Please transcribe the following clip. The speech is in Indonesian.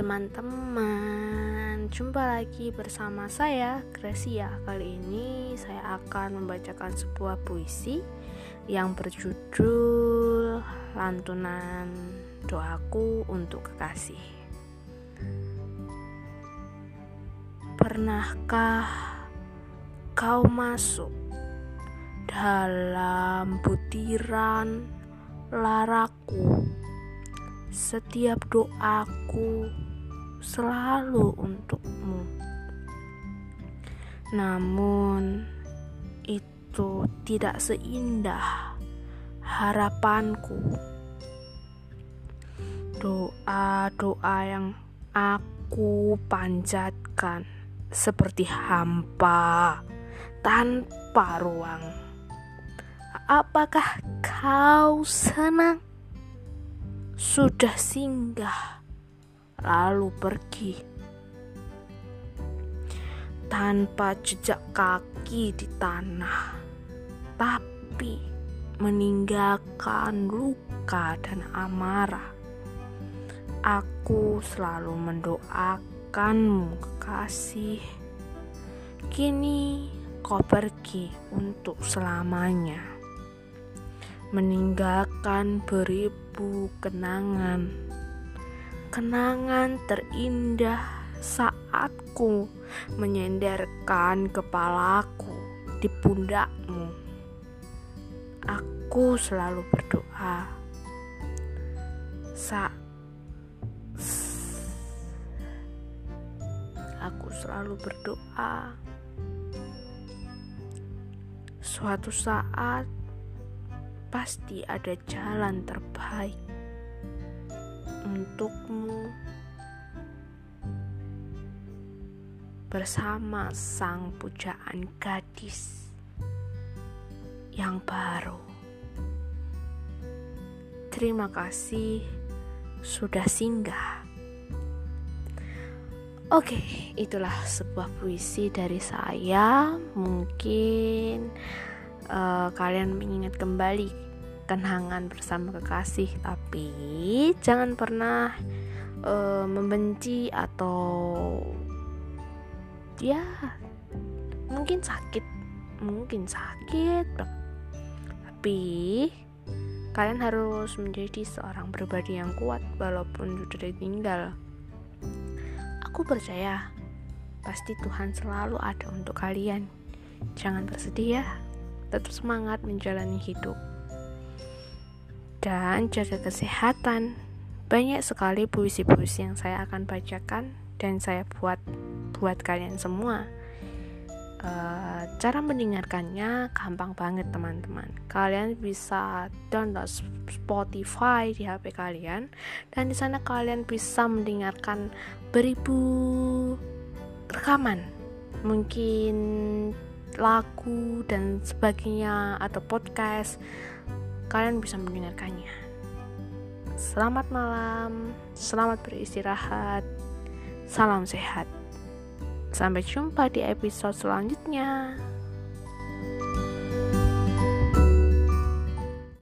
teman-teman, jumpa lagi bersama saya Gracia. Kali ini saya akan membacakan sebuah puisi yang berjudul Lantunan Doaku untuk Kekasih. Pernahkah kau masuk dalam butiran laraku? Setiap doaku selalu untukmu. Namun, itu tidak seindah harapanku. Doa-doa yang aku panjatkan seperti hampa tanpa ruang. Apakah kau senang? sudah singgah lalu pergi tanpa jejak kaki di tanah, tapi meninggalkan luka dan amarah. Aku selalu mendoakanmu, kekasih. Kini kau pergi untuk selamanya meninggalkan beribu kenangan. Kenangan terindah saatku menyenderkan kepalaku di pundakmu. Aku selalu berdoa. Sa aku selalu berdoa. Suatu saat pasti ada jalan terbaik untukmu bersama sang pujaan gadis yang baru. Terima kasih sudah singgah. Oke, itulah sebuah puisi dari saya. Mungkin uh, kalian mengingat kembali kenangan bersama kekasih, tapi jangan pernah uh, membenci atau ya mungkin sakit, mungkin sakit, tapi kalian harus menjadi seorang pribadi yang kuat walaupun sudah ditinggal. Aku percaya pasti Tuhan selalu ada untuk kalian. Jangan bersedih ya tetap semangat menjalani hidup. Dan jaga kesehatan. Banyak sekali puisi-puisi yang saya akan bacakan dan saya buat buat kalian semua. Uh, cara mendengarkannya gampang banget teman-teman. Kalian bisa download Spotify di HP kalian dan di sana kalian bisa mendengarkan beribu rekaman. Mungkin lagu dan sebagainya atau podcast kalian bisa mendengarkannya. Selamat malam selamat beristirahat salam sehat. Sampai jumpa di episode selanjutnya